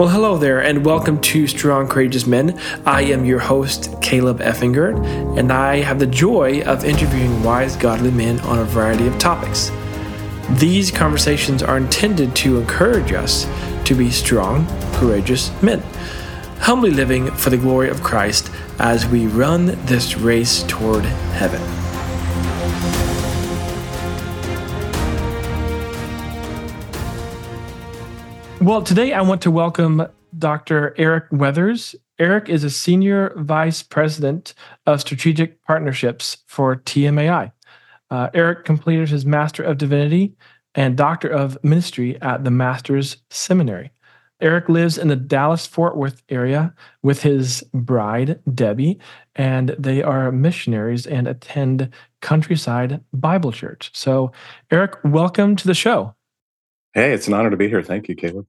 Well, hello there, and welcome to Strong Courageous Men. I am your host, Caleb Effinger, and I have the joy of interviewing wise, godly men on a variety of topics. These conversations are intended to encourage us to be strong, courageous men, humbly living for the glory of Christ as we run this race toward heaven. Well, today I want to welcome Dr. Eric Weathers. Eric is a Senior Vice President of Strategic Partnerships for TMAI. Uh, Eric completed his Master of Divinity and Doctor of Ministry at the Master's Seminary. Eric lives in the Dallas Fort Worth area with his bride, Debbie, and they are missionaries and attend Countryside Bible Church. So, Eric, welcome to the show. Hey, it's an honor to be here. Thank you, Caleb.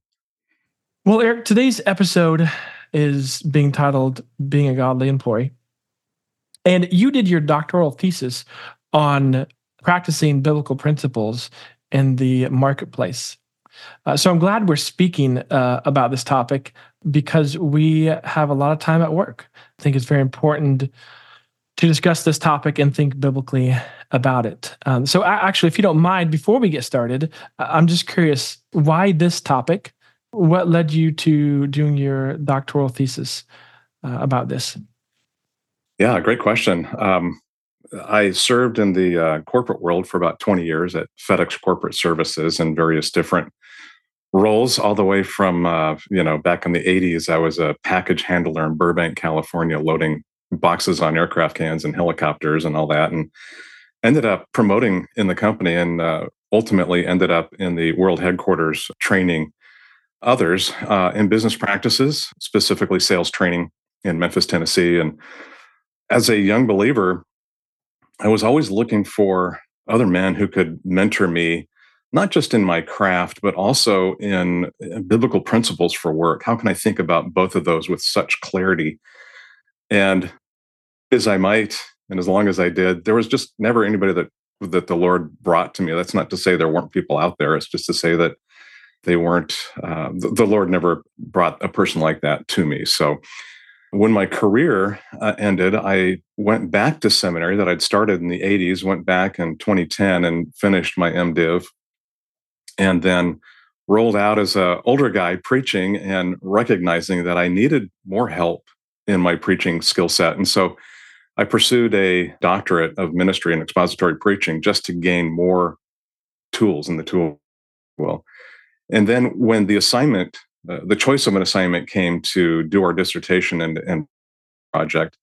Well, Eric, today's episode is being titled Being a Godly Employee. And you did your doctoral thesis on practicing biblical principles in the marketplace. Uh, so I'm glad we're speaking uh, about this topic because we have a lot of time at work. I think it's very important to discuss this topic and think biblically about it. Um, so, actually, if you don't mind, before we get started, I'm just curious why this topic? What led you to doing your doctoral thesis uh, about this? Yeah, great question. Um, I served in the uh, corporate world for about 20 years at FedEx Corporate Services in various different roles, all the way from, uh, you know, back in the 80s, I was a package handler in Burbank, California, loading boxes on aircraft cans and helicopters and all that. And ended up promoting in the company and uh, ultimately ended up in the world headquarters training others uh, in business practices, specifically sales training in Memphis, Tennessee. And as a young believer, I was always looking for other men who could mentor me, not just in my craft, but also in biblical principles for work. How can I think about both of those with such clarity? And as I might, and as long as I did, there was just never anybody that that the Lord brought to me. That's not to say there weren't people out there. It's just to say that they weren't. Uh, the, the, Lord never brought a person like that to me. So when my career uh, ended, I went back to seminary that I'd started in the 80s. Went back in 2010 and finished my MDiv, and then rolled out as an older guy preaching and recognizing that I needed more help in my preaching skill set. And so I pursued a doctorate of ministry and expository preaching just to gain more tools in the tool well. And then when the assignment, uh, the choice of an assignment came to do our dissertation and, and project,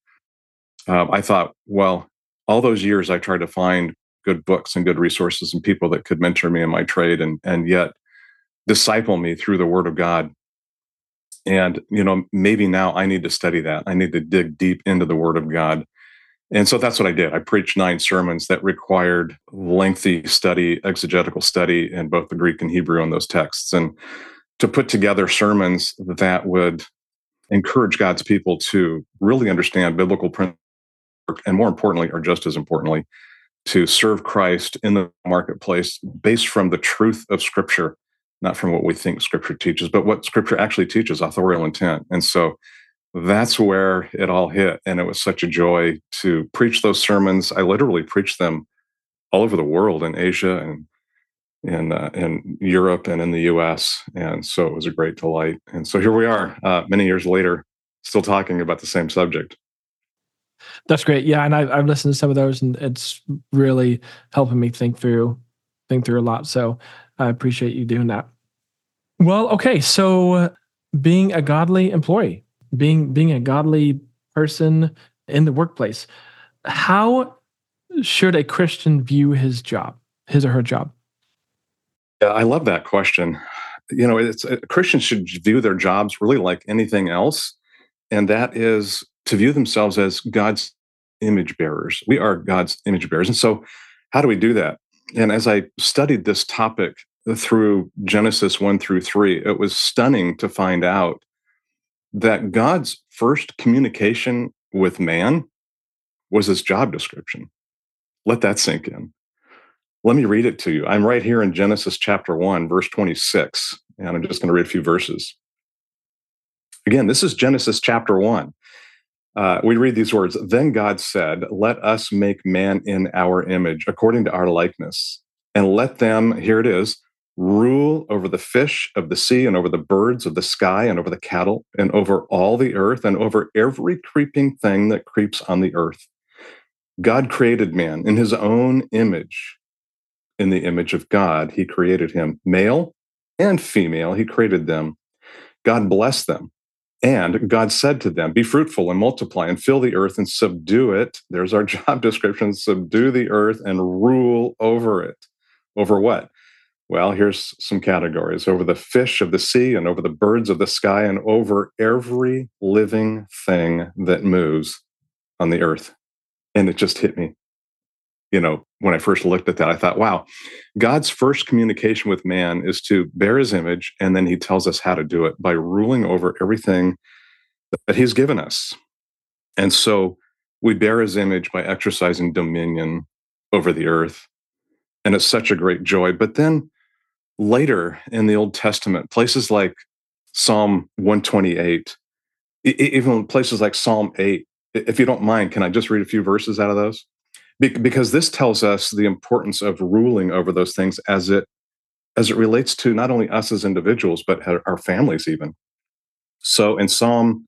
uh, I thought, well, all those years I tried to find good books and good resources and people that could mentor me in my trade and, and yet disciple me through the word of God. And, you know, maybe now I need to study that. I need to dig deep into the word of God and so that's what I did. I preached nine sermons that required lengthy study, exegetical study in both the Greek and Hebrew on those texts. And to put together sermons that would encourage God's people to really understand biblical principles, and more importantly, or just as importantly, to serve Christ in the marketplace based from the truth of Scripture, not from what we think Scripture teaches, but what Scripture actually teaches, authorial intent. And so that's where it all hit. And it was such a joy to preach those sermons. I literally preached them all over the world in Asia and in uh, in Europe and in the U.S. And so it was a great delight. And so here we are, uh, many years later, still talking about the same subject. That's great. Yeah, and I've, I've listened to some of those, and it's really helping me think through think through a lot. So I appreciate you doing that. Well, okay. So being a godly employee, being being a godly person in the workplace how should a christian view his job his or her job? Yeah i love that question. You know it's uh, christians should view their jobs really like anything else and that is to view themselves as god's image bearers. We are god's image bearers and so how do we do that? And as i studied this topic through genesis 1 through 3 it was stunning to find out that God's first communication with man was his job description. Let that sink in. Let me read it to you. I'm right here in Genesis chapter 1, verse 26, and I'm just going to read a few verses. Again, this is Genesis chapter one. Uh, we read these words Then God said, Let us make man in our image, according to our likeness, and let them, here it is, rule over the fish of the sea and over the birds of the sky and over the cattle and over all the earth and over every creeping thing that creeps on the earth. God created man in his own image. In the image of God, he created him. Male and female, he created them. God blessed them. And God said to them, Be fruitful and multiply and fill the earth and subdue it. There's our job description subdue the earth and rule over it. Over what? Well, here's some categories over the fish of the sea and over the birds of the sky and over every living thing that moves on the earth. And it just hit me. You know, when I first looked at that, I thought, wow, God's first communication with man is to bear his image, and then he tells us how to do it by ruling over everything that he's given us. And so we bear his image by exercising dominion over the earth. And it's such a great joy. But then later in the Old Testament, places like Psalm 128, even places like Psalm 8, if you don't mind, can I just read a few verses out of those? because this tells us the importance of ruling over those things as it as it relates to not only us as individuals but our families even so in psalm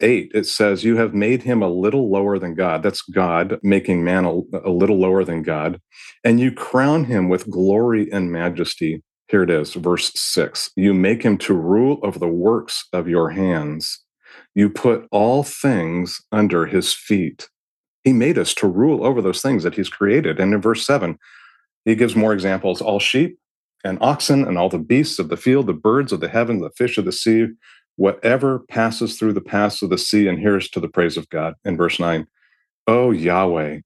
8 it says you have made him a little lower than god that's god making man a, a little lower than god and you crown him with glory and majesty here it is, verse six. You make him to rule over the works of your hands. You put all things under his feet. He made us to rule over those things that he's created. And in verse seven, he gives more examples all sheep and oxen and all the beasts of the field, the birds of the heaven, the fish of the sea, whatever passes through the paths of the sea. And here's to the praise of God in verse nine. Oh, Yahweh,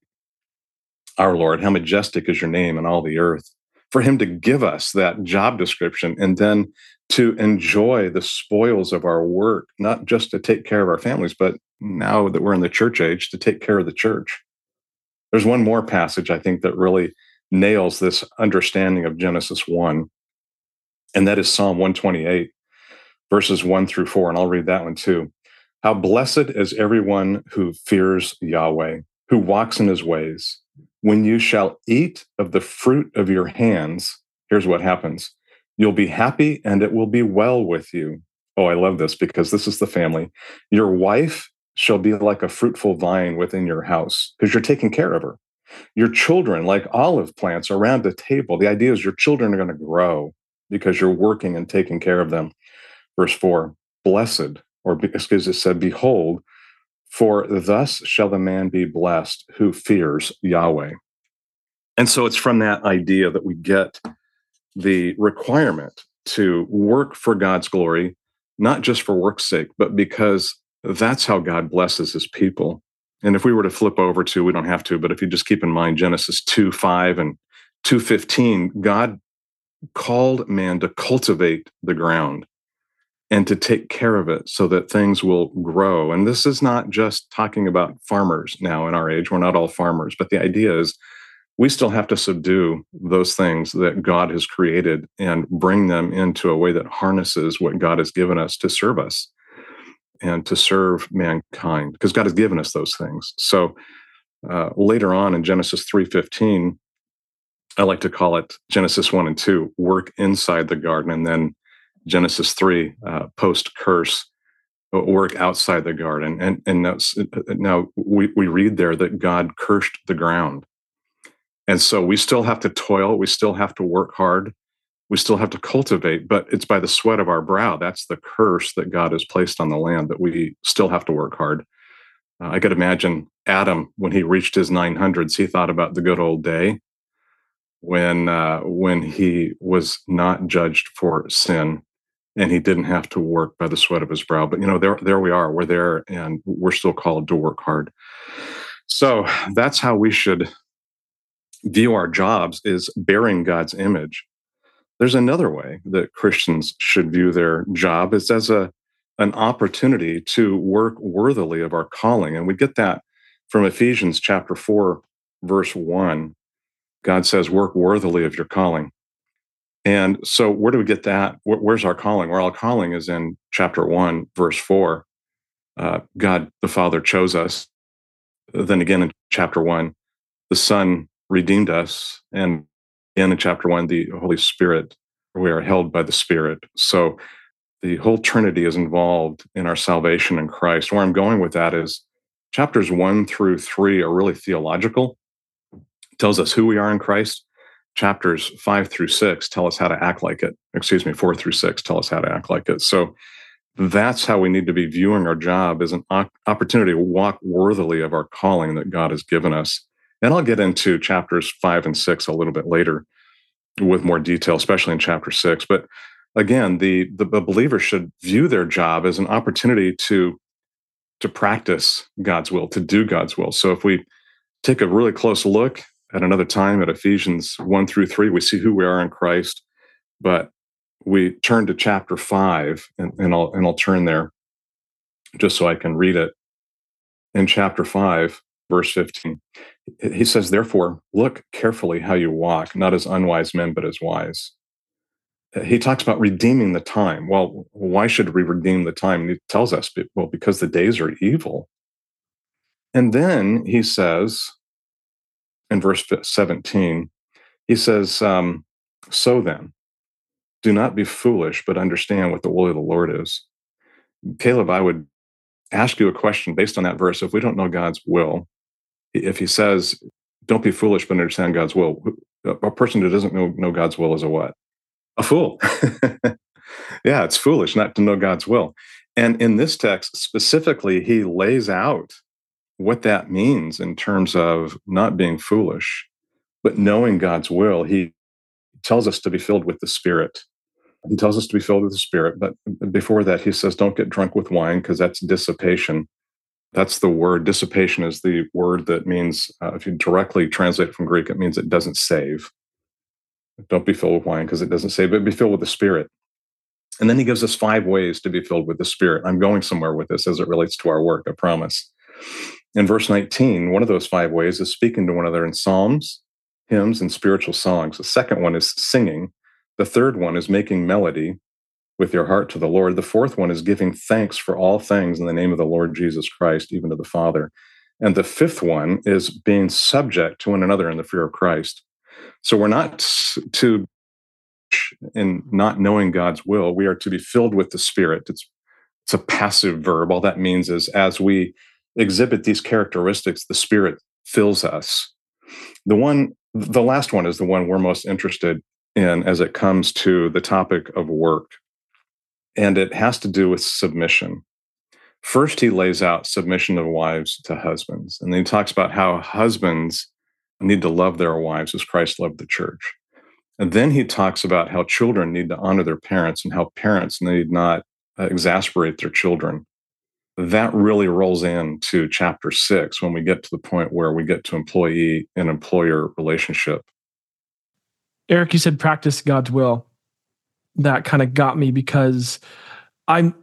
our Lord, how majestic is your name in all the earth for him to give us that job description and then to enjoy the spoils of our work, not just to take care of our families, but now that we're in the church age, to take care of the church. There's one more passage I think that really nails this understanding of Genesis 1, and that is Psalm 128, verses 1 through 4. And I'll read that one too. How blessed is everyone who fears Yahweh, who walks in his ways. When you shall eat of the fruit of your hands, here's what happens you'll be happy and it will be well with you. Oh, I love this because this is the family. Your wife shall be like a fruitful vine within your house because you're taking care of her. Your children, like olive plants around the table. The idea is your children are going to grow because you're working and taking care of them. Verse four, blessed, or excuse it said, behold, for thus shall the man be blessed who fears Yahweh. And so it's from that idea that we get the requirement to work for God's glory, not just for work's sake, but because that's how God blesses his people. And if we were to flip over to, we don't have to, but if you just keep in mind Genesis 2 5 and 215, God called man to cultivate the ground and to take care of it so that things will grow. And this is not just talking about farmers now in our age. We're not all farmers, but the idea is we still have to subdue those things that God has created and bring them into a way that harnesses what God has given us to serve us and to serve mankind because God has given us those things. So uh, later on in Genesis 3:15 I like to call it Genesis 1 and 2 work inside the garden and then Genesis 3, uh, post curse, uh, work outside the garden. And, and now, uh, now we, we read there that God cursed the ground. And so we still have to toil, we still have to work hard, we still have to cultivate, but it's by the sweat of our brow. That's the curse that God has placed on the land that we still have to work hard. Uh, I could imagine Adam, when he reached his 900s, he thought about the good old day when uh, when he was not judged for sin and he didn't have to work by the sweat of his brow. But you know, there there we are. We're there, and we're still called to work hard. So that's how we should view our jobs: is bearing God's image. There's another way that Christians should view their job is as a an opportunity to work worthily of our calling, and we get that from Ephesians chapter four, verse one. God says, "Work worthily of your calling." And so, where do we get that? Where's our calling? Where our calling is in chapter one, verse four. Uh, God the Father chose us. Then again in chapter one, the Son redeemed us. And in chapter one, the Holy Spirit, we are held by the Spirit. So, the whole Trinity is involved in our salvation in Christ. Where I'm going with that is chapters one through three are really theological, tells us who we are in Christ chapters five through six tell us how to act like it. Excuse me, four through six tell us how to act like it. So that's how we need to be viewing our job as an opportunity to walk worthily of our calling that God has given us. And I'll get into chapters five and six a little bit later with more detail, especially in chapter six. But again, the, the, the believer should view their job as an opportunity to to practice God's will, to do God's will. So if we take a really close look at another time at Ephesians 1 through 3, we see who we are in Christ. But we turn to chapter 5, and, and, I'll, and I'll turn there just so I can read it. In chapter 5, verse 15, he says, Therefore, look carefully how you walk, not as unwise men, but as wise. He talks about redeeming the time. Well, why should we redeem the time? he tells us, well, because the days are evil. And then he says, in verse 17, he says, um, So then, do not be foolish, but understand what the will of the Lord is. Caleb, I would ask you a question based on that verse. If we don't know God's will, if he says, don't be foolish, but understand God's will, a person who doesn't know, know God's will is a what? A fool. yeah, it's foolish not to know God's will. And in this text specifically, he lays out what that means in terms of not being foolish, but knowing God's will. He tells us to be filled with the Spirit. He tells us to be filled with the Spirit. But before that, he says, don't get drunk with wine because that's dissipation. That's the word. Dissipation is the word that means, uh, if you directly translate from Greek, it means it doesn't save. Don't be filled with wine because it doesn't save, but be filled with the Spirit. And then he gives us five ways to be filled with the Spirit. I'm going somewhere with this as it relates to our work, I promise. In verse 19, one of those five ways is speaking to one another in psalms, hymns, and spiritual songs. The second one is singing. The third one is making melody with your heart to the Lord. The fourth one is giving thanks for all things in the name of the Lord Jesus Christ, even to the Father. And the fifth one is being subject to one another in the fear of Christ. So we're not to in not knowing God's will, we are to be filled with the Spirit. It's it's a passive verb. All that means is as we exhibit these characteristics, the Spirit fills us. The one, the last one is the one we're most interested in as it comes to the topic of work. And it has to do with submission. First, he lays out submission of wives to husbands. And then he talks about how husbands need to love their wives as Christ loved the church. And then he talks about how children need to honor their parents and how parents need not uh, exasperate their children that really rolls into chapter six when we get to the point where we get to employee and employer relationship. Eric, you said practice God's will. That kind of got me because I'm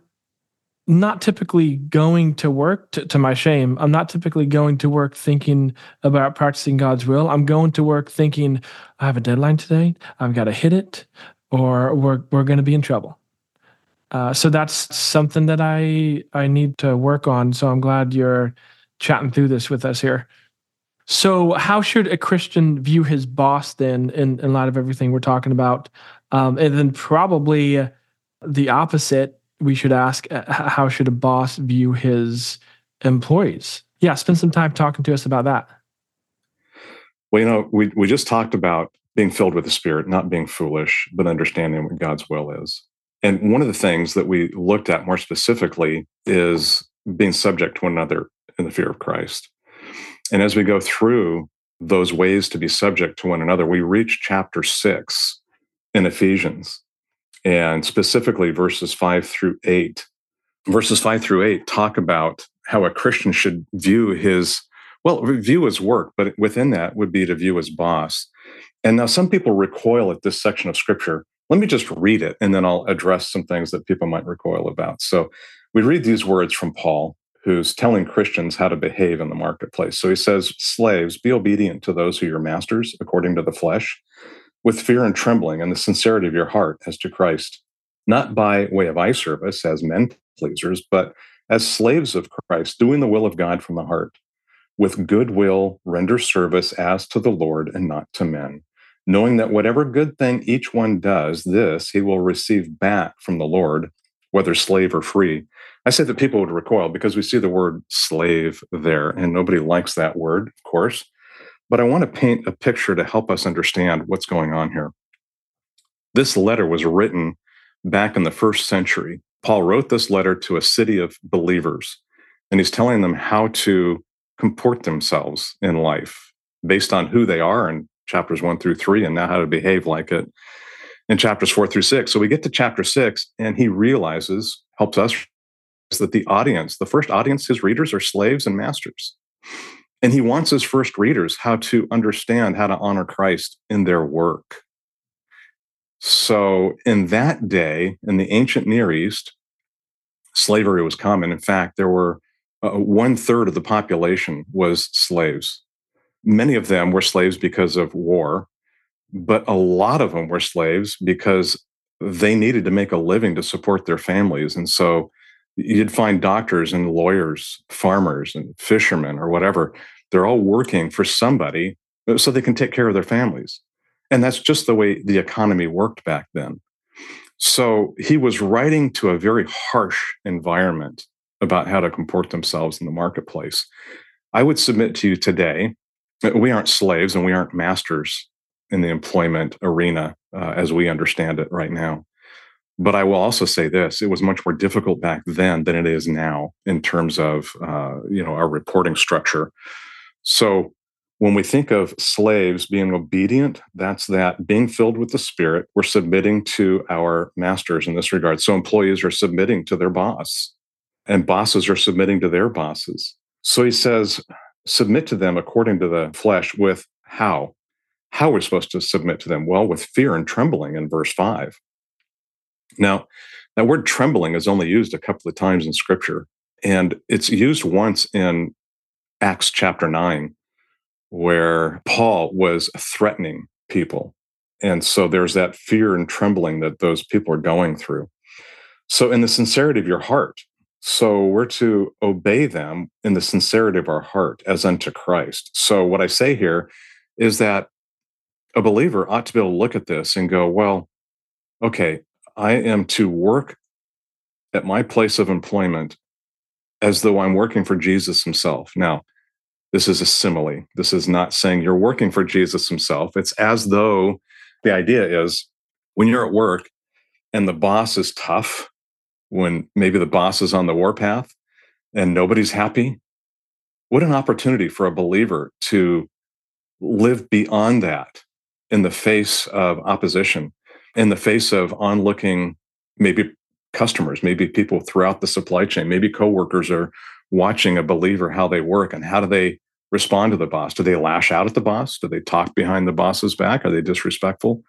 not typically going to work, to, to, my shame, I'm not typically going to work thinking about practicing God's will. I'm going to work thinking, I have a deadline today, I've got to hit it, or we're, we're going to be in trouble. Uh, so that's something that I I need to work on. So I'm glad you're chatting through this with us here. So how should a Christian view his boss then, in, in light of everything we're talking about? Um, and then probably the opposite. We should ask uh, how should a boss view his employees? Yeah, spend some time talking to us about that. Well, you know, we we just talked about being filled with the Spirit, not being foolish, but understanding what God's will is. And one of the things that we looked at more specifically is being subject to one another in the fear of Christ. And as we go through those ways to be subject to one another, we reach chapter six in Ephesians, and specifically verses five through eight. Verses five through eight talk about how a Christian should view his, well, view his work, but within that would be to view his boss. And now some people recoil at this section of scripture let me just read it and then I'll address some things that people might recoil about. So we read these words from Paul, who's telling Christians how to behave in the marketplace. So he says, Slaves, be obedient to those who are your masters according to the flesh, with fear and trembling and the sincerity of your heart as to Christ, not by way of eye service as men pleasers, but as slaves of Christ, doing the will of God from the heart. With good will, render service as to the Lord and not to men, knowing that whatever good thing each one does, this he will receive back from the Lord, whether slave or free. I say that people would recoil because we see the word slave there, and nobody likes that word, of course. But I want to paint a picture to help us understand what's going on here. This letter was written back in the first century. Paul wrote this letter to a city of believers, and he's telling them how to comport themselves in life based on who they are in chapters one through three, and now how to behave like it in chapters four through six. So we get to chapter six, and he realizes, helps us, that the audience, the first audience, his readers are slaves and masters. And he wants his first readers how to understand how to honor Christ in their work. So, in that day, in the ancient Near East, slavery was common. In fact, there were uh, one third of the population was slaves. Many of them were slaves because of war, but a lot of them were slaves because they needed to make a living to support their families. And so you'd find doctors and lawyers, farmers and fishermen or whatever. They're all working for somebody uh, so they can take care of their families. And that's just the way the economy worked back then. So he was writing to a very harsh environment about how to comport themselves in the marketplace. I would submit to you today we aren't slaves and we aren't masters in the employment arena uh, as we understand it right now. But I will also say this: it was much more difficult back then than it is now in terms of uh, you know our reporting structure. So when we think of slaves being obedient, that's that being filled with the Spirit. We're submitting to our masters in this regard. So employees are submitting to their boss, and bosses are submitting to their bosses. So he says, submit to them according to the flesh with how? How we're supposed to submit to them? Well, with fear and trembling in verse five. Now, that word trembling is only used a couple of times in scripture, and it's used once in Acts chapter 9, where Paul was threatening people. And so there's that fear and trembling that those people are going through. So, in the sincerity of your heart, so we're to obey them in the sincerity of our heart as unto Christ. So, what I say here is that a believer ought to be able to look at this and go, well, okay, I am to work at my place of employment as though I'm working for Jesus himself. Now, this is a simile. This is not saying you're working for Jesus himself. It's as though the idea is when you're at work and the boss is tough, when maybe the boss is on the warpath and nobody's happy, what an opportunity for a believer to live beyond that in the face of opposition in the face of onlooking maybe customers, maybe people throughout the supply chain, maybe coworkers are watching a believer how they work and how do they respond to the boss? Do they lash out at the boss? Do they talk behind the boss's back? Are they disrespectful?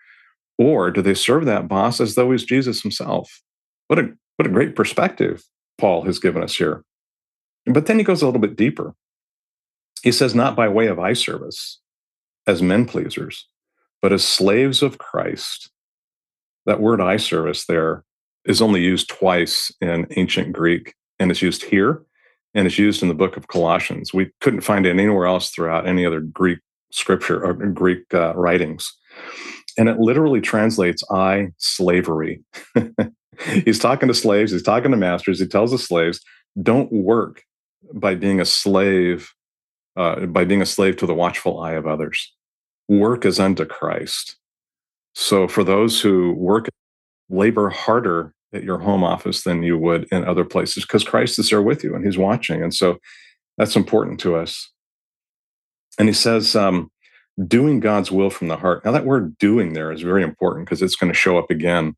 Or do they serve that boss as though he's Jesus himself? What a what a great perspective Paul has given us here. But then he goes a little bit deeper. He says, not by way of eye service as men pleasers, but as slaves of Christ, that word eye service there is only used twice in ancient Greek, and it's used here and it's used in the book of Colossians. We couldn't find it anywhere else throughout any other Greek scripture or Greek uh, writings. And it literally translates eye slavery. he's talking to slaves, he's talking to masters. He tells the slaves, don't work by being a slave, uh, by being a slave to the watchful eye of others. Work as unto Christ. So for those who work, labor harder at your home office than you would in other places because Christ is there with you and he's watching. And so that's important to us. And he says, um, doing God's will from the heart. Now, that word doing there is very important because it's going to show up again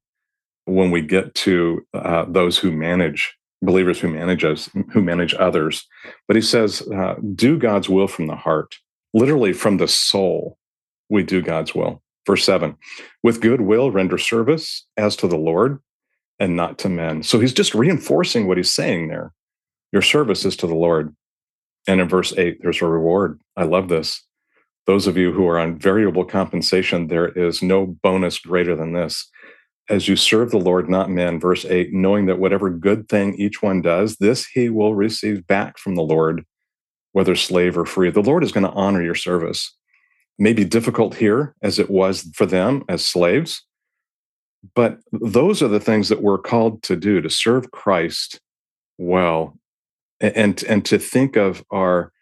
when we get to uh, those who manage believers who manage us, who manage others. But he says, uh, do God's will from the heart, literally from the soul. We do God's will. Verse 7 with good will render service as to the Lord and not to men. So he's just reinforcing what he's saying there. Your service is to the Lord. And in verse 8, there's a reward. I love this. those of you who are on variable compensation, there is no bonus greater than this. As you serve the Lord, not men, verse 8, knowing that whatever good thing each one does, this he will receive back from the Lord, whether slave or free. The Lord is going to honor your service. May be difficult here as it was for them as slaves, but those are the things that we're called to do to serve Christ well and and to think of our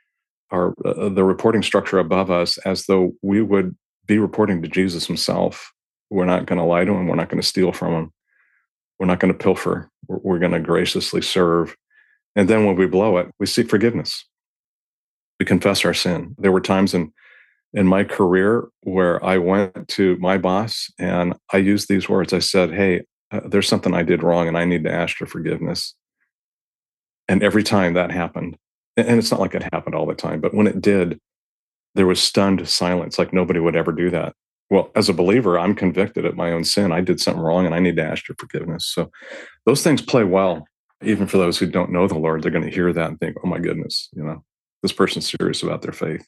our uh, the reporting structure above us as though we would be reporting to Jesus himself. We're not going to lie to him. We're not going to steal from him. We're not going to pilfer. We're, we're going to graciously serve. And then when we blow it, we seek forgiveness. We confess our sin. There were times in in my career where I went to my boss and I used these words. I said, "Hey, uh, there's something I did wrong, and I need to ask for forgiveness." And every time that happened, and it's not like it happened all the time, but when it did, there was stunned silence, like nobody would ever do that. Well, as a believer, I'm convicted at my own sin. I did something wrong and I need to ask for forgiveness. So those things play well, even for those who don't know the Lord. They're going to hear that and think, oh my goodness, you know, this person's serious about their faith.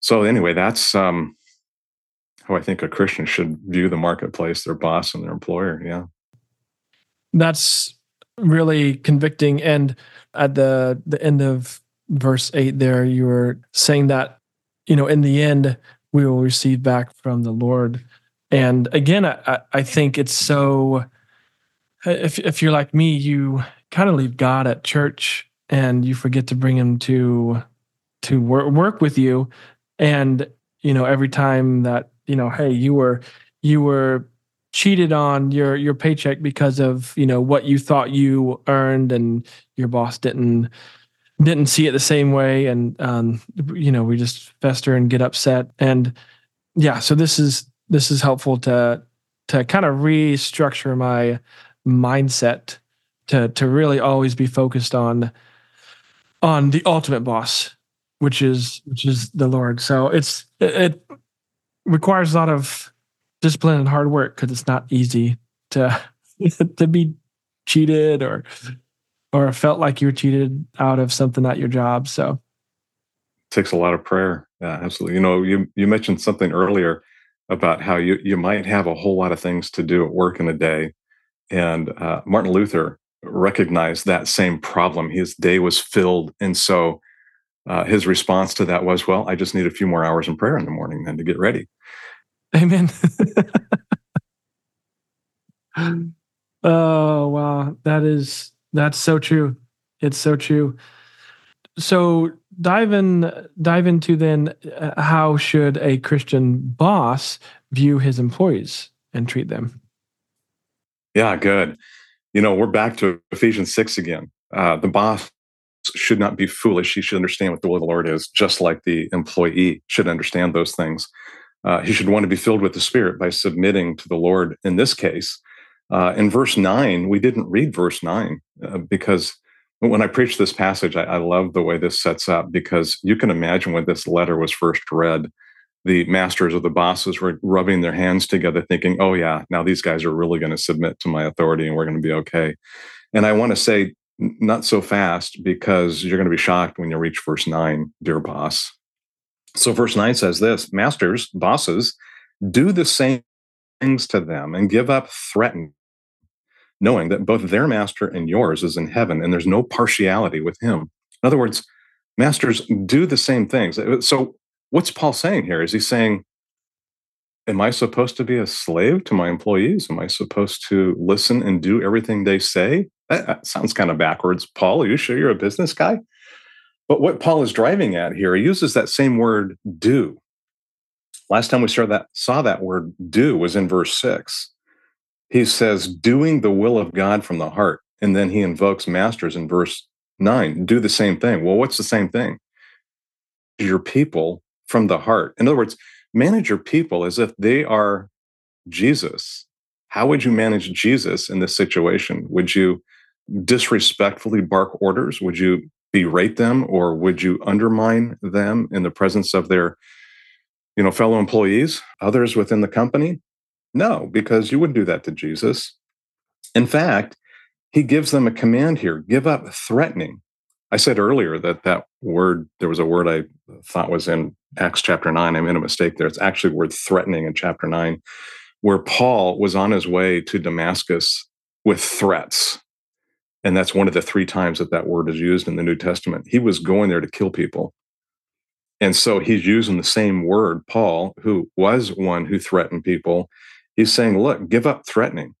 So anyway, that's um, how I think a Christian should view the marketplace, their boss and their employer. Yeah. That's really convicting. And at the the end of verse eight, there you were saying that you know in the end we will receive back from the Lord. And again, I, I think it's so. If if you're like me, you kind of leave God at church and you forget to bring Him to to work work with you. And you know, every time that you know, hey, you were you were cheated on your your paycheck because of you know what you thought you earned and your boss didn't didn't see it the same way. And um, you know we just fester and get upset. And yeah so this is this is helpful to to kind of restructure my mindset to to really always be focused on on the ultimate boss which is which is the lord. So it's it, it requires a lot of discipline and hard work because it's not easy to to be cheated or or felt like you were cheated out of something at your job. So it takes a lot of prayer. Yeah, absolutely. You know, you you mentioned something earlier about how you you might have a whole lot of things to do at work in a day, and uh, Martin Luther recognized that same problem. His day was filled, and so uh, his response to that was, "Well, I just need a few more hours in prayer in the morning then to get ready." Amen. oh wow, that is that's so true. It's so true. So dive in dive into then uh, how should a Christian boss view his employees and treat them? Yeah, good. You know, we're back to Ephesians 6 again. Uh, the boss should not be foolish. He should understand what the will of the Lord is, just like the employee should understand those things. Uh, he should want to be filled with the Spirit by submitting to the Lord in this case. Uh, in verse 9, we didn't read verse 9 uh, because when I preach this passage, I, I, love the way this sets up because you can imagine when this letter was first read, the masters or the bosses were rubbing their hands together, thinking, oh, yeah, now these guys are really going to submit to my authority and we're going to be okay. And I want to say, not so fast because you're going to be shocked when you reach verse 9, dear boss. So, verse 9 says this Masters, bosses, do the same things to them and give up threaten, knowing that both their master and yours is in heaven, and there's no partiality with him. In other words, masters do the same things. So, what's Paul saying here? Is he saying, Am I supposed to be a slave to my employees? Am I supposed to listen and do everything they say? That, that sounds kind of backwards. Paul, are you sure you're a business guy? But what Paul is driving at here, he uses that same word do. Last time we saw that, saw that word do was in verse six. He says, doing the will of God from the heart. And then he invokes masters in verse nine, do the same thing. Well, what's the same thing? Your people from the heart. In other words, manage your people as if they are Jesus. How would you manage Jesus in this situation? Would you disrespectfully bark orders? Would you berate them or would you undermine them in the presence of their you know fellow employees others within the company no because you wouldn't do that to jesus in fact he gives them a command here give up threatening i said earlier that that word there was a word i thought was in Acts chapter 9. I made a mistake there. It's actually word threatening in chapter 9, where Paul was on his way to Damascus with threats. And that's one of the three times that that word is used in the New Testament. He was going there to kill people. And so he's using the same word, Paul, who was one who threatened people. He's saying, look, give up threatening,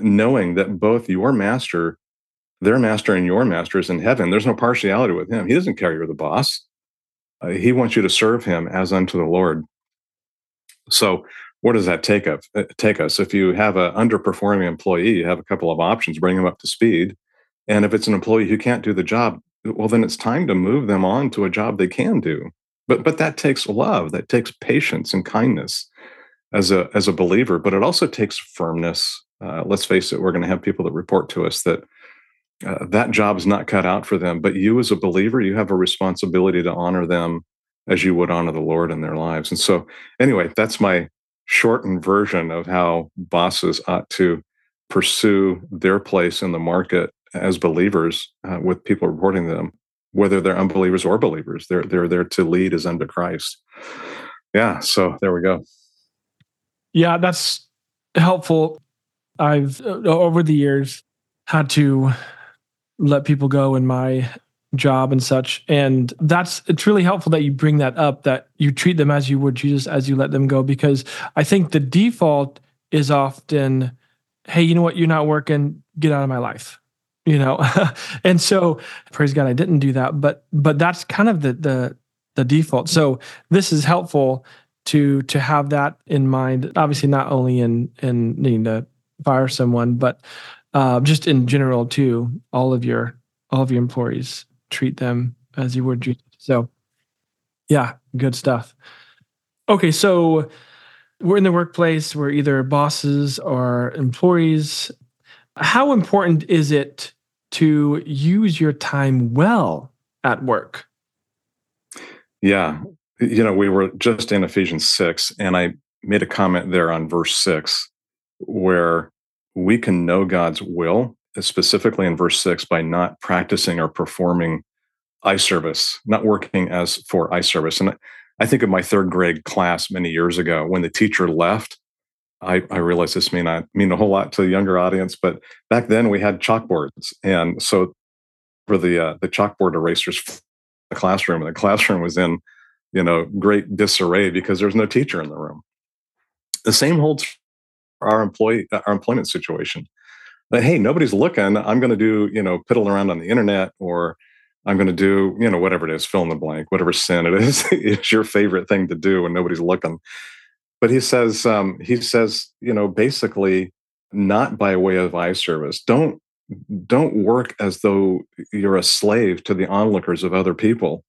knowing that both your master, their master, and your master is in heaven. There's no partiality with him. He doesn't care you're the boss. Uh, he wants you to serve him as unto the Lord. So, what does that take us? Uh, take us? If you have an underperforming employee, you have a couple of options: bring them up to speed. And if it's an employee who can't do the job, well, then it's time to move them on to a job they can do. But but that takes love, that takes patience and kindness as a as a believer. But it also takes firmness. Uh, let's face it, we're going to have people that report to us that uh, that job's not cut out for them. But you, as a believer, you have a responsibility to honor them as you would honor the Lord in their lives. And so, anyway, that's my shortened version of how bosses ought to pursue their place in the market as believers uh, with people reporting them, whether they're unbelievers or believers. They're they're there to lead as unto Christ. Yeah. So there we go. Yeah, that's helpful. I've uh, over the years had to let people go in my job and such and that's it's really helpful that you bring that up that you treat them as you would jesus as you let them go because i think the default is often hey you know what? You're not working. Get out of my life you know? And so praise god i didn't do that but but that's kind of the the the default. So this is helpful to to have that in mind obviously not only in in needing to fire someone but uh, just in general too all of your all of your employees treat them as you would Jesus. so yeah good stuff okay so we're in the workplace we're either bosses or employees how important is it to use your time well at work? Yeah. You know, we were just in Ephesians 6, and I made a comment there on verse 6 where we can know God's will, specifically in verse 6, by not practicing or performing eye service, not working as for eye service. And I think of my third grade class many years ago when the teacher left I, I realize this may not mean a whole lot to the younger audience, but back then we had chalkboards, and so for the uh, the chalkboard erasers, the classroom, and the classroom was in, you know, great disarray because there's no teacher in the room. The same holds for our employee our employment situation. That hey, nobody's looking. I'm going to do you know piddle around on the internet or I'm going to do, you know, whatever it is, fill in the blank, whatever sin it is, it's your favorite thing to do when nobody's looking but he says um, he says you know basically not by way of eye service don't don't work as though you're a slave to the onlookers of other people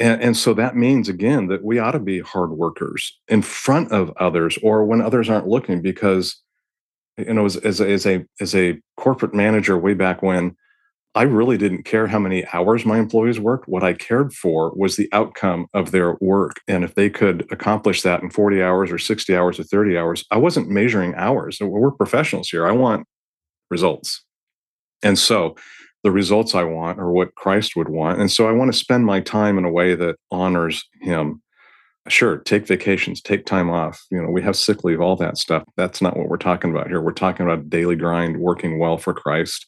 and, and so that means again that we ought to be hard workers in front of others or when others aren't looking because you know as, as, as a as a corporate manager way back when I really didn't care how many hours my employees worked. What I cared for was the outcome of their work. And if they could accomplish that in 40 hours or 60 hours or 30 hours, I wasn't measuring hours. We're professionals here. I want results. And so the results I want or what Christ would want. And so I want to spend my time in a way that honors him. Sure, take vacations, take time off. You know, we have sick leave, all that stuff. That's not what we're talking about here. We're talking about daily grind, working well for Christ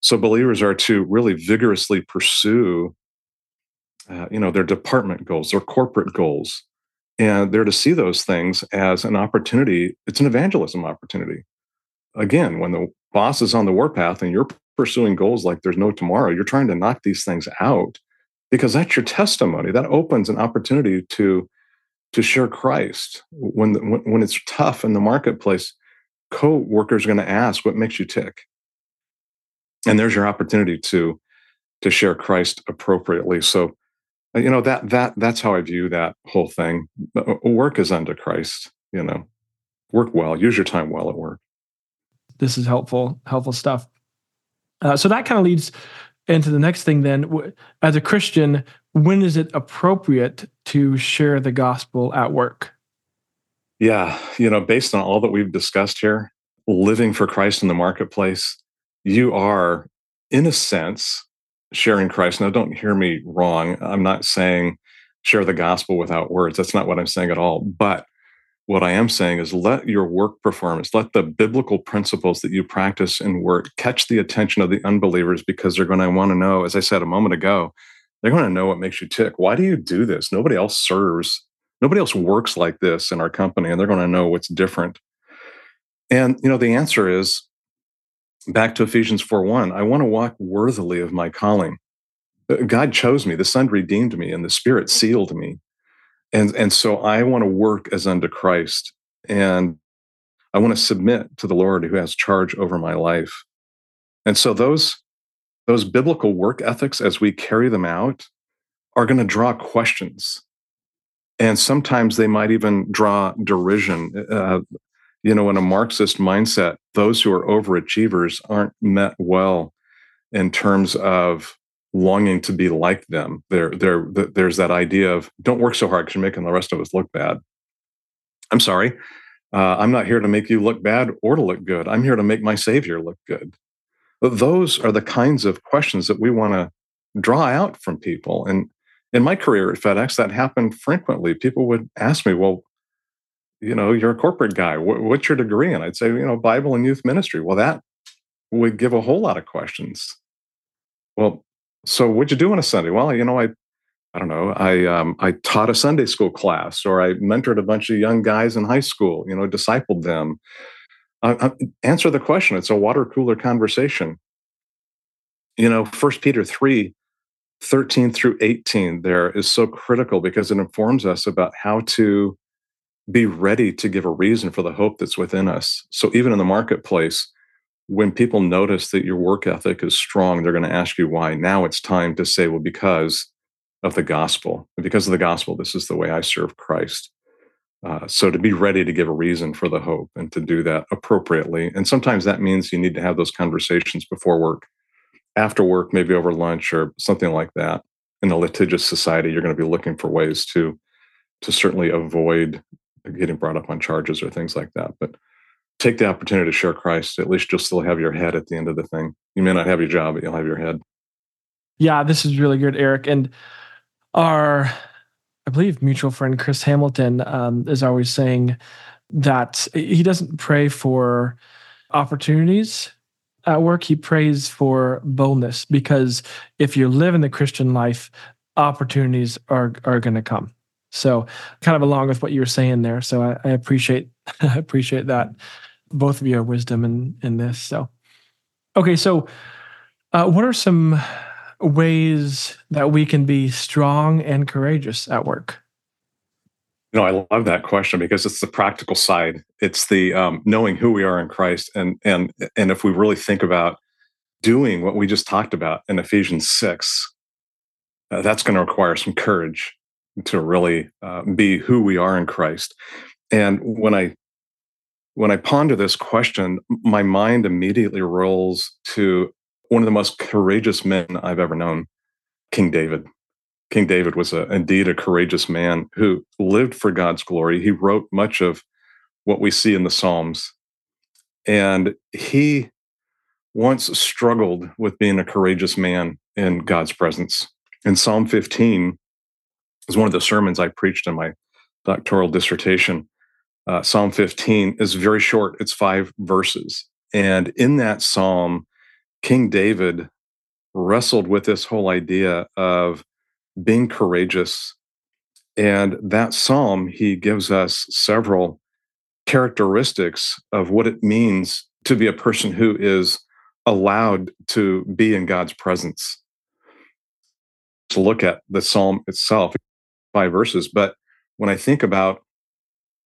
so believers are to really vigorously pursue, uh, you know, their department goals, their corporate goals, and they're to see those things as an opportunity. It's an evangelism opportunity. Again, when the boss is on the warpath and you're pursuing goals like there's no tomorrow, you're trying to knock these things out because that's your testimony. That opens an opportunity to to share Christ when the, when, it's tough in the marketplace. Co-workers are going to ask, "What makes you tick?" and there's your opportunity to to share Christ appropriately. So, uh, you know that that that's how I view that whole thing. Uh, work is unto Christ. You know, work well. Use your time well at work. This is helpful helpful stuff. Uh, so that kind of leads into the next thing. Then, as a Christian, when is it appropriate to share the gospel at work? Yeah, you know, based on all that we've discussed here, living for Christ in the marketplace you are, in a sense, sharing Christ. Now, don't hear me wrong. I'm not saying share the gospel without words. That's not what I'm saying at all. But what I am saying is let your work performance, let the biblical principles that you practice in work catch the attention of the unbelievers because they're going to want to know, as I said a moment ago, they're going to know what makes you tick. Why do you do this? Nobody else serves, nobody else works like this in our company, and they're going to know what's different. And you know, the answer is back to Ephesians 4 1. I want to walk worthily of my calling. Uh, God chose me, the Son redeemed me, and the Spirit sealed me. And, and so I want to work as unto Christ. And I want to submit to the Lord who has charge over my life. And so those, those biblical work ethics, as we carry them out, are going to draw questions. And sometimes they might even draw derision. Uh, you know, in a Marxist mindset, those who are overachievers aren't met well in terms of longing to be like them. There, there, there's that idea of don't work so hard because you're making the rest of us look bad. I'm sorry. Uh, I'm not here to make you look bad or to look good. I'm here to make my Savior look good. But those are the kinds of questions that we want to draw out from people. And in my career at FedEx, that happened frequently. People would ask me, well, you know, you're a corporate guy. what's your degree? And I'd say, you know, Bible and youth ministry. Well, that would give a whole lot of questions. Well, so what'd you do on a Sunday? Well, you know, I, I don't know. I um, I taught a Sunday school class, or I mentored a bunch of young guys in high school. You know, discipled them. Uh, uh, answer the question. It's a water cooler conversation. You know, First Peter three, 13 through 18 there is so critical because it informs us about how to be ready to give a reason for the hope that's within us. So even in the marketplace, when people notice that your work ethic is strong, they're going to ask you why. Now it's time to say, well, because of the gospel. because of the gospel, this is the way I serve Christ. Uh, so to be ready to give a reason for the hope and to do that appropriately. And sometimes that means you need to have those conversations before work, after work, maybe over lunch or something like that. In a litigious society, you're going to be looking for ways to to certainly avoid getting brought up on charges or things like that. But take the opportunity to share Christ. At least you'll still have your head at the end of the thing. You may not have your job, but you'll have your head. Yeah, this is really good, Eric. And our, I believe, mutual friend Chris Hamilton um, is always saying that he doesn't pray for opportunities at work. He prays for boldness because if you live in the Christian life, opportunities are are going to come. So kind of along with what you were saying there. So I, I appreciate I appreciate that both of your wisdom in in this. So okay, so uh, what are some ways that we can be strong and courageous at work? You know, I love that question because it's the practical side. It's the um, knowing who we are in Christ, and and and if we really think about doing what we just talked about in Ephesians six, uh, that's going to require some courage to really uh, be who we are in Christ. And when I when I ponder this question, my mind immediately rolls to one of the most courageous men I've ever known, King David. King David was a, indeed a courageous man who lived for God's glory. He wrote much of what we see in the Psalms. And he once struggled with being a courageous man in God's presence. In Psalm 15, was one of the sermons I preached in my doctoral dissertation. Uh, psalm 15 is very short, it's five verses. And in that psalm, King David wrestled with this whole idea of being courageous. And that psalm, he gives us several characteristics of what it means to be a person who is allowed to be in God's presence. To look at the psalm itself, five verses. But when I think about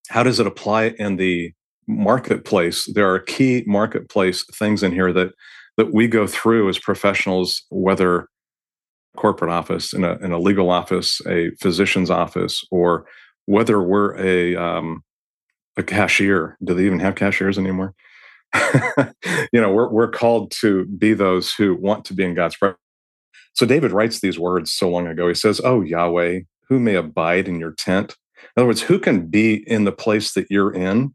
how does it apply in the marketplace, there are key marketplace things in here that that we go through as professionals, whether corporate office, in a, in a legal office, a physician's office, or whether we're a um, a cashier. Do they even have cashiers anymore? you know, we're we're called to be those who want to be in God's presence. So David writes these words so long ago. He says, "Oh Yahweh, who may abide in your tent. In other words, who can be in the place that you're in?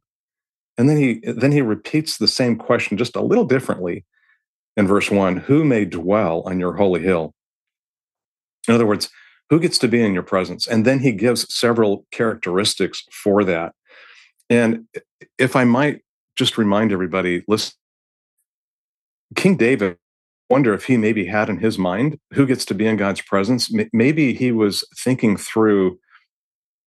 And then he then he repeats the same question just a little differently in verse one: Who may dwell on your holy hill? In other words, Who gets to be in your presence? And then he gives several characteristics for that. And if I might just remind everybody, listen, King David, wonder if he maybe had in his mind who gets to be in God's presence. Maybe he was thinking through,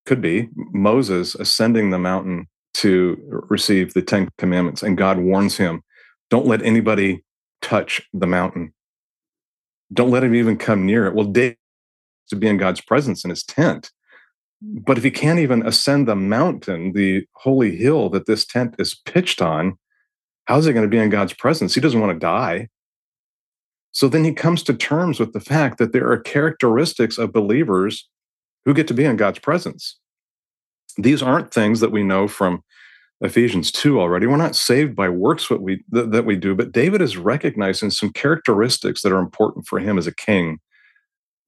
could be Moses ascending the mountain to receive the Ten Commandments, and God warns him, don't let anybody touch the mountain. Don't let him even come near it. Well, David to be in God's presence in his tent. But if he can't even ascend the mountain, the holy hill that this tent is pitched on, how's he going to be in God's presence? He doesn't want to die. So then he comes to terms with the fact that there are characteristics of believers who get to be in God's presence. These aren't things that we know from Ephesians 2 already. We're not saved by works what we, th- that we do, but David is recognizing some characteristics that are important for him as a king.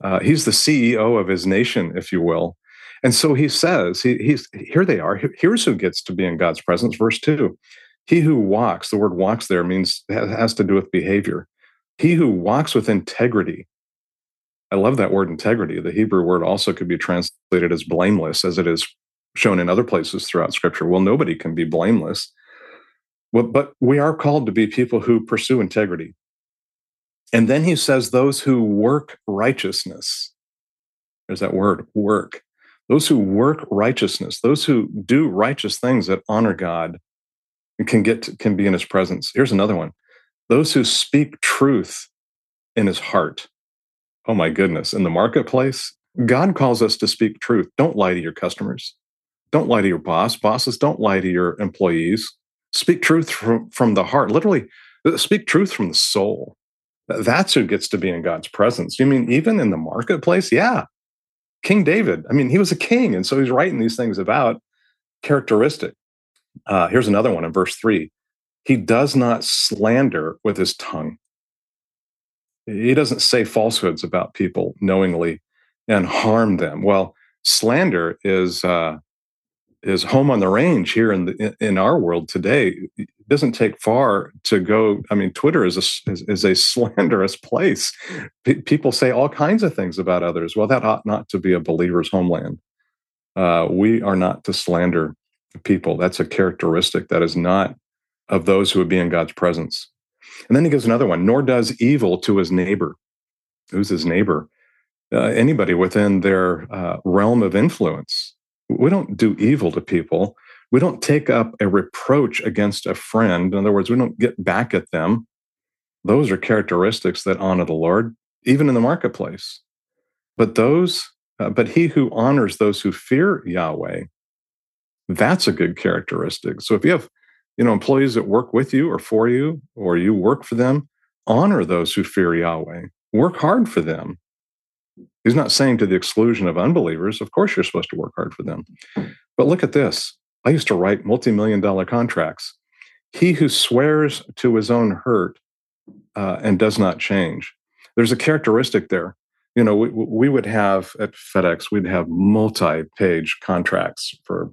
Uh, he's the CEO of his nation, if you will. And so he says, he, he's here they are. Here's who gets to be in God's presence. Verse 2 He who walks, the word walks there means has to do with behavior. He who walks with integrity. I love that word integrity. The Hebrew word also could be translated as blameless, as it is shown in other places throughout scripture. Well, nobody can be blameless. But we are called to be people who pursue integrity. And then he says, those who work righteousness. There's that word, work. Those who work righteousness, those who do righteous things that honor God can get to, can be in his presence. Here's another one. Those who speak truth in his heart. Oh my goodness. In the marketplace, God calls us to speak truth. Don't lie to your customers. Don't lie to your boss. Bosses, don't lie to your employees. Speak truth from, from the heart. Literally, uh, speak truth from the soul. That's who gets to be in God's presence. You mean even in the marketplace? Yeah. King David, I mean, he was a king. And so he's writing these things about characteristic. Uh, here's another one in verse three. He does not slander with his tongue. He doesn't say falsehoods about people knowingly and harm them. Well, slander is uh, is home on the range here in the, in our world today. It doesn't take far to go. I mean, Twitter is a is, is a slanderous place. P- people say all kinds of things about others. Well, that ought not to be a believer's homeland. Uh, we are not to slander people. That's a characteristic that is not of those who would be in God's presence. And then he gives another one. Nor does evil to his neighbor. Who's his neighbor? Uh, anybody within their uh, realm of influence we don't do evil to people. We don't take up a reproach against a friend. In other words, we don't get back at them. Those are characteristics that honor the Lord, even in the marketplace. But those, uh, but he who honors those who fear Yahweh, that's a good characteristic. So if you have, you know, employees that work with you or for you, or you work for them, honor those who fear Yahweh. Work hard for them. He's not saying to the exclusion of unbelievers, of course you're supposed to work hard for them. But look at this. I used to write multi million dollar contracts. He who swears to his own hurt uh, and does not change. There's a characteristic there. You know, we, we would have at FedEx, we'd have multi page contracts for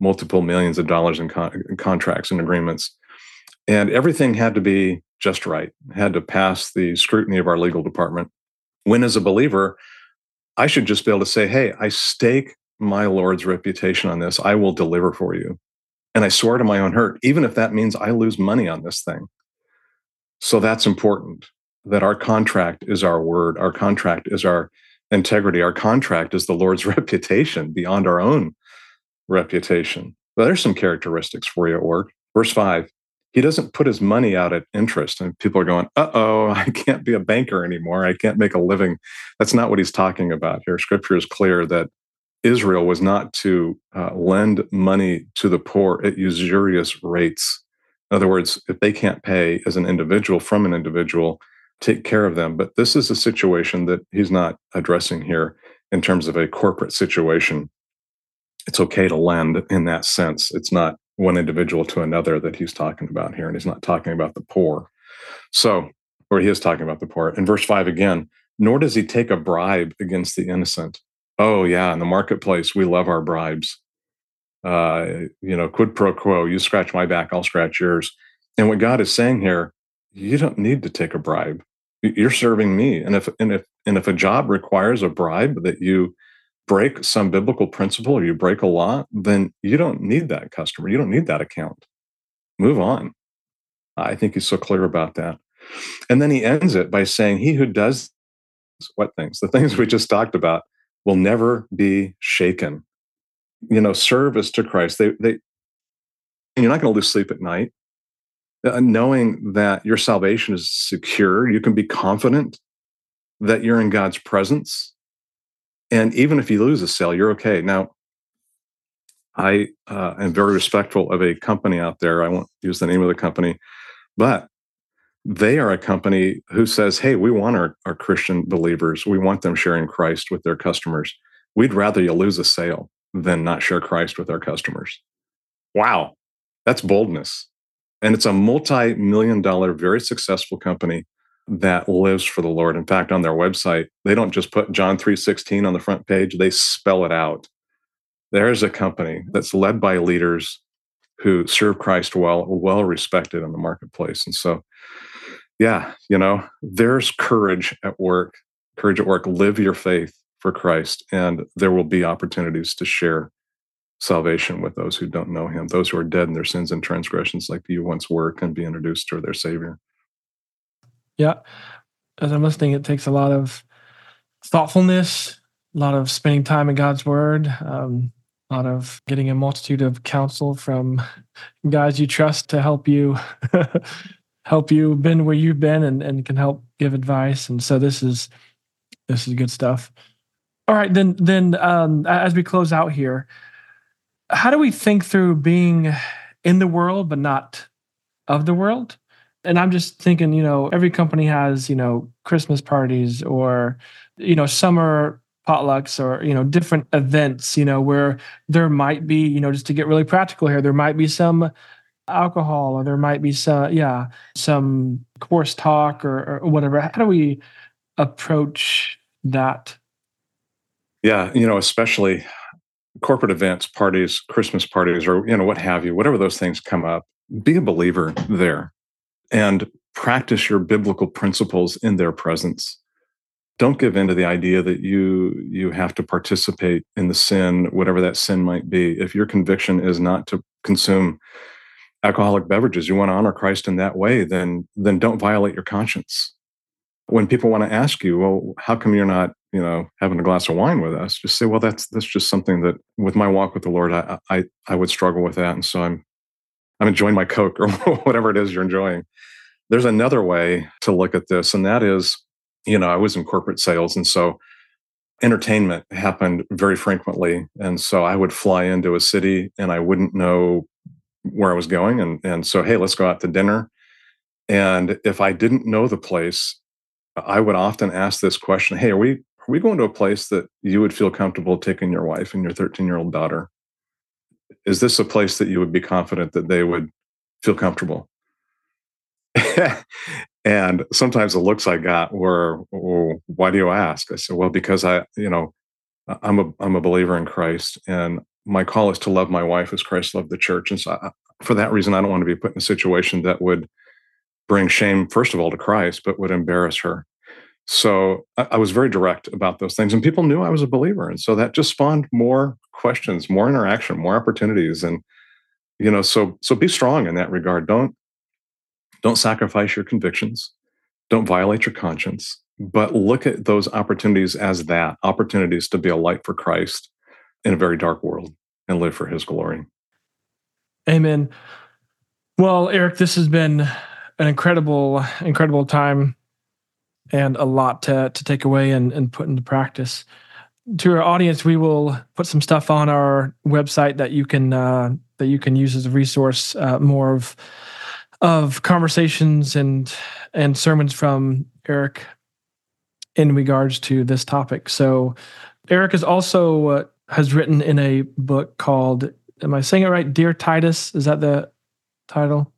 multiple millions of dollars in, con- in contracts and agreements. And everything had to be just right, had to pass the scrutiny of our legal department. When, as a believer, I should just be able to say, hey, I stake my Lord's reputation on this. I will deliver for you. And I swear to my own hurt, even if that means I lose money on this thing. So that's important that our contract is our word. Our contract is our integrity. Our contract is the Lord's reputation beyond our own reputation. But there's some characteristics for you at work. Verse five he doesn't put his money out at interest. And people are going, uh oh, I can't be a banker anymore. I can't make a living. That's not what he's talking about here. Scripture is clear that Israel was not to uh, lend money to the poor at usurious rates. In other words, if they can't pay as an individual from an individual, take care of them. But this is a situation that he's not addressing here in terms of a corporate situation. It's okay to lend in that sense. It's not one individual to another that he's talking about here. And he's not talking about the poor. So, or he is talking about the poor. In verse five again, nor does he take a bribe against the innocent. Oh, yeah, in the marketplace, we love our bribes. Uh, you know, quid pro quo, you scratch my back, I'll scratch yours. And what God is saying here, you don't need to take a bribe. You're serving me. And if and if and if a job requires a bribe that you break some biblical principle or you break a law, then you don't need that customer. You don't need that account. Move on. I think he's so clear about that. And then he ends it by saying, He who does what things? The things we just talked about will never be shaken. You know, service to Christ. They, they, you're not going to lose sleep at night. Uh, knowing that your salvation is secure, you can be confident that you're in God's presence. And even if you lose a sale, you're okay. Now, I uh, am very respectful of a company out there. I won't use the name of the company, but they are a company who says, hey, we want our, our Christian believers, we want them sharing Christ with their customers. We'd rather you lose a sale than not share Christ with our customers. Wow, that's boldness. And it's a multi million dollar, very successful company that lives for the Lord. In fact, on their website, they don't just put John 3:16 on the front page, they spell it out. There's a company that's led by leaders who serve Christ well, well respected in the marketplace. And so yeah, you know, there's courage at work, courage at work. Live your faith for Christ, and there will be opportunities to share salvation with those who don't know Him. Those who are dead in their sins and transgressions, like you once were, can be introduced to their Savior. Yeah. As I'm listening, it takes a lot of thoughtfulness, a lot of spending time in God's Word, um, a lot of getting a multitude of counsel from guys you trust to help you help you been where you've been and, and can help give advice. And so this is this is good stuff. All right, then then um, as we close out here, how do we think through being in the world but not of the world? And I'm just thinking, you know, every company has, you know, Christmas parties or, you know, summer potlucks or, you know, different events, you know, where there might be, you know, just to get really practical here, there might be some alcohol or there might be some yeah some coarse talk or, or whatever. How do we approach that? Yeah you know especially corporate events parties christmas parties or you know what have you whatever those things come up be a believer there and practice your biblical principles in their presence don't give in to the idea that you you have to participate in the sin whatever that sin might be if your conviction is not to consume alcoholic beverages, you want to honor Christ in that way, then then don't violate your conscience. When people want to ask you, well, how come you're not, you know, having a glass of wine with us? Just say, well, that's that's just something that with my walk with the Lord, I I, I would struggle with that, and so I'm I'm enjoying my Coke or whatever it is you're enjoying. There's another way to look at this, and that is, you know, I was in corporate sales, and so entertainment happened very frequently. And so I would fly into a city and I wouldn't know where I was going. And, and so, hey, let's go out to dinner. And if I didn't know the place, I would often ask this question Hey, are we, are we going to a place that you would feel comfortable taking your wife and your 13 year old daughter? Is this a place that you would be confident that they would feel comfortable? And sometimes the looks I got were, well, why do you ask? I said, well, because I, you know, I'm a, I'm a believer in Christ and my call is to love my wife as Christ loved the church. And so, I, for that reason, I don't want to be put in a situation that would bring shame, first of all, to Christ, but would embarrass her. So I, I was very direct about those things, and people knew I was a believer, and so that just spawned more questions, more interaction, more opportunities, and you know, so so be strong in that regard. Don't don't sacrifice your convictions. Don't violate your conscience, but look at those opportunities as that opportunities to be a light for Christ in a very dark world and live for his glory. Amen. Well, Eric, this has been an incredible, incredible time and a lot to, to take away and, and put into practice. To our audience, we will put some stuff on our website that you can uh, that you can use as a resource. Uh, more of of conversations and and sermons from Eric in regards to this topic. So, Eric is also uh, has written in a book called Am I saying it right? Dear Titus, is that the title?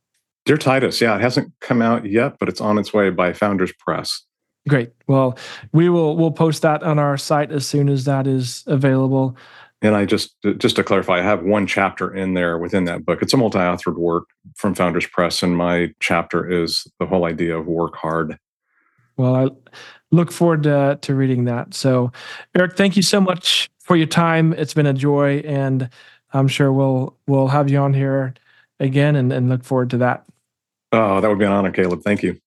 Dear Titus, yeah, it hasn't come out yet, but it's on its way by Founders Press. Great. Well, we will we'll post that on our site as soon as that is available. And I just uh, just to clarify, I have one chapter in there within that book. It's a multi-authored work from Founders Press, and my chapter is the whole idea of work hard. Well, I look forward to, to reading that. So, Eric, thank you so much for your time. It's been a joy, and I'm sure we'll we'll have you on here again and, and look forward to that. Oh, that would be an honor, Caleb. Thank you.